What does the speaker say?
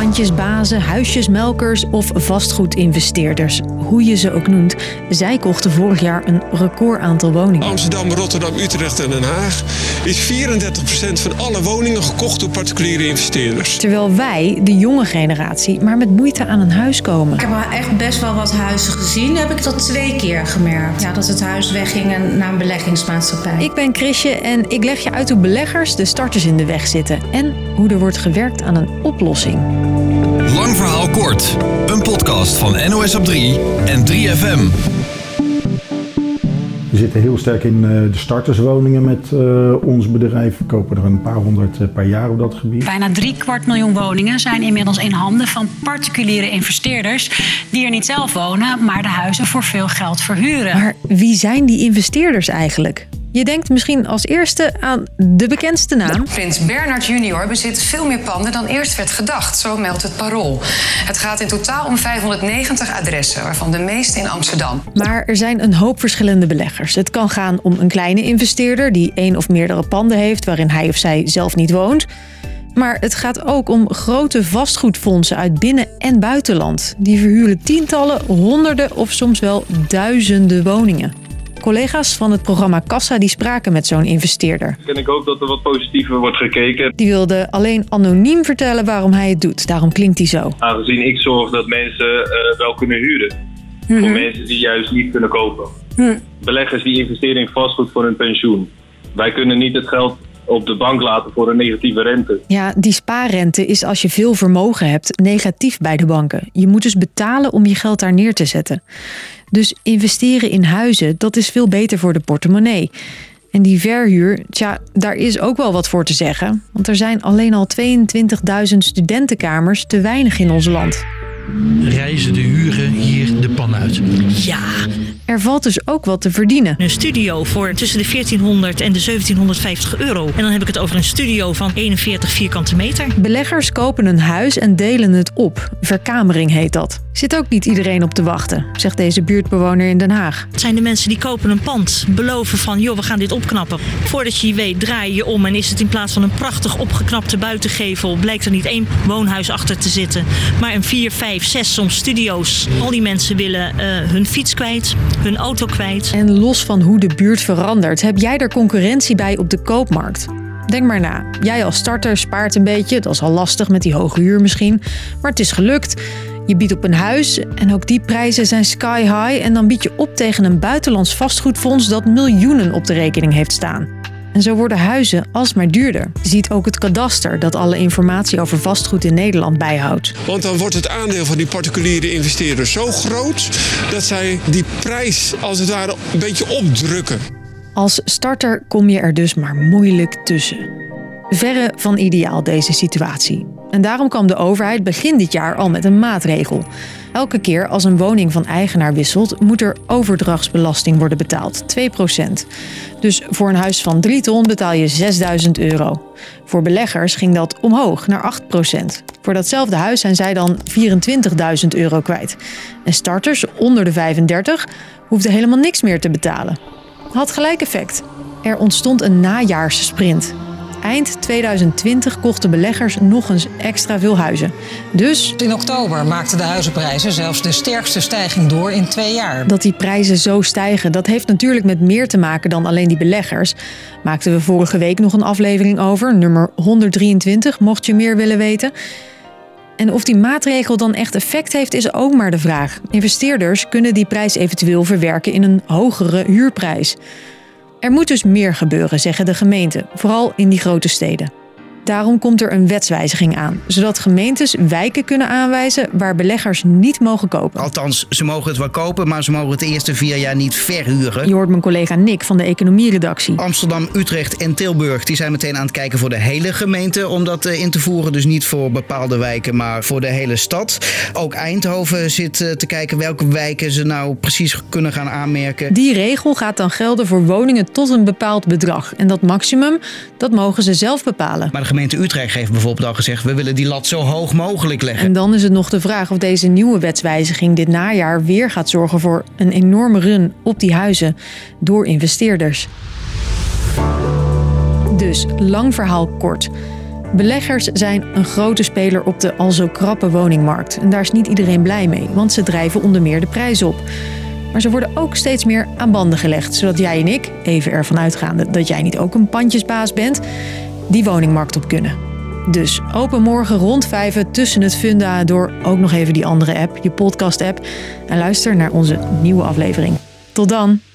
pandjesbazen, huisjesmelkers of vastgoedinvesteerders. Hoe je ze ook noemt, zij kochten vorig jaar een record aantal woningen. Amsterdam, Rotterdam, Utrecht en Den Haag is 34% van alle woningen gekocht door particuliere investeerders. Terwijl wij, de jonge generatie, maar met moeite aan een huis komen. Ik heb wel echt best wel wat huizen gezien. Heb ik dat twee keer gemerkt. Ja, dat het huis wegging naar een beleggingsmaatschappij. Ik ben Chrisje en ik leg je uit hoe beleggers de starters in de weg zitten en hoe er wordt gewerkt aan een oplossing. Lang verhaal kort. Een podcast van NOS op 3 en 3FM. We zitten heel sterk in eh, de starterswoningen met eh, ons bedrijf. We kopen er een paar honderd eh, per jaar op dat gebied. Bijna drie kwart miljoen woningen zijn inmiddels in handen van particuliere investeerders die er niet zelf wonen, maar de huizen voor veel geld verhuren. Maar wie zijn die investeerders eigenlijk? Je denkt misschien als eerste aan de bekendste naam. Prins Bernard junior bezit veel meer panden dan eerst werd gedacht, zo meldt het Parool. Het gaat in totaal om 590 adressen, waarvan de meeste in Amsterdam. Maar er zijn een hoop verschillende beleggers. Het kan gaan om een kleine investeerder die één of meerdere panden heeft waarin hij of zij zelf niet woont. Maar het gaat ook om grote vastgoedfondsen uit binnen- en buitenland. Die verhuren tientallen, honderden of soms wel duizenden woningen. Collega's van het programma Kassa die spraken met zo'n investeerder. En ik hoop dat er wat positiever wordt gekeken. Die wilde alleen anoniem vertellen waarom hij het doet. Daarom klinkt hij zo. Aangezien ik zorg dat mensen uh, wel kunnen huren. Mhm. Voor mensen die juist niet kunnen kopen. Beleggers die investeren in vastgoed voor hun pensioen. Wij kunnen niet het geld op de bank laten voor een negatieve rente. Ja, die spaarrente is als je veel vermogen hebt negatief bij de banken. Je moet dus betalen om je geld daar neer te zetten. Dus investeren in huizen, dat is veel beter voor de portemonnee. En die verhuur, tja, daar is ook wel wat voor te zeggen. Want er zijn alleen al 22.000 studentenkamers te weinig in ons land. Reizen de huren hier de pan uit. Ja. Er valt dus ook wat te verdienen. Een studio voor tussen de 1400 en de 1750 euro. En dan heb ik het over een studio van 41 vierkante meter. Beleggers kopen een huis en delen het op. Verkamering heet dat. Zit ook niet iedereen op te wachten, zegt deze buurtbewoner in Den Haag. Het zijn de mensen die kopen een pand, beloven van joh, we gaan dit opknappen. Voordat je je weet, draai je om en is het in plaats van een prachtig opgeknapte buitengevel, blijkt er niet één woonhuis achter te zitten, maar een vier, vijf, zes soms studio's. Al die mensen willen uh, hun fiets kwijt, hun auto kwijt. En los van hoe de buurt verandert, heb jij er concurrentie bij op de koopmarkt? Denk maar na. Jij als starter spaart een beetje, dat is al lastig met die hoge huur misschien, maar het is gelukt. Je biedt op een huis en ook die prijzen zijn sky high en dan bied je op tegen een buitenlands vastgoedfonds dat miljoenen op de rekening heeft staan. En zo worden huizen alsmaar duurder. Ziet ook het kadaster dat alle informatie over vastgoed in Nederland bijhoudt. Want dan wordt het aandeel van die particuliere investeerders zo groot dat zij die prijs als het ware een beetje opdrukken. Als starter kom je er dus maar moeilijk tussen. Verre van ideaal deze situatie. En daarom kwam de overheid begin dit jaar al met een maatregel. Elke keer als een woning van eigenaar wisselt, moet er overdrachtsbelasting worden betaald, 2%. Dus voor een huis van 3 ton betaal je 6000 euro. Voor beleggers ging dat omhoog naar 8%. Voor datzelfde huis zijn zij dan 24.000 euro kwijt. En starters onder de 35 hoefden helemaal niks meer te betalen. Had gelijk effect. Er ontstond een najaarssprint. Eind 2020 kochten beleggers nog eens extra veel huizen. Dus in oktober maakten de huizenprijzen zelfs de sterkste stijging door in twee jaar. Dat die prijzen zo stijgen, dat heeft natuurlijk met meer te maken dan alleen die beleggers. Maakten we vorige week nog een aflevering over, nummer 123, mocht je meer willen weten. En of die maatregel dan echt effect heeft, is ook maar de vraag. Investeerders kunnen die prijs eventueel verwerken in een hogere huurprijs. Er moet dus meer gebeuren, zeggen de gemeenten, vooral in die grote steden. Daarom komt er een wetswijziging aan, zodat gemeentes wijken kunnen aanwijzen waar beleggers niet mogen kopen. Althans, ze mogen het wel kopen, maar ze mogen het de eerste vier jaar niet verhuren. Je hoort mijn collega Nick van de economieredactie. Amsterdam, Utrecht en Tilburg die zijn meteen aan het kijken voor de hele gemeente om dat eh, in te voeren. Dus niet voor bepaalde wijken, maar voor de hele stad. Ook Eindhoven zit eh, te kijken welke wijken ze nou precies kunnen gaan aanmerken. Die regel gaat dan gelden voor woningen tot een bepaald bedrag. En dat maximum, dat mogen ze zelf bepalen. Maar de gemeente Utrecht heeft bijvoorbeeld al gezegd: we willen die lat zo hoog mogelijk leggen. En dan is het nog de vraag of deze nieuwe wetswijziging dit najaar weer gaat zorgen voor een enorme run op die huizen door investeerders. Dus, lang verhaal kort. Beleggers zijn een grote speler op de al zo krappe woningmarkt. En daar is niet iedereen blij mee, want ze drijven onder meer de prijs op. Maar ze worden ook steeds meer aan banden gelegd, zodat jij en ik, even ervan uitgaande dat jij niet ook een pandjesbaas bent, die woningmarkt op kunnen. Dus open morgen rond vijven tussen het funda door ook nog even die andere app, je podcast-app, en luister naar onze nieuwe aflevering. Tot dan!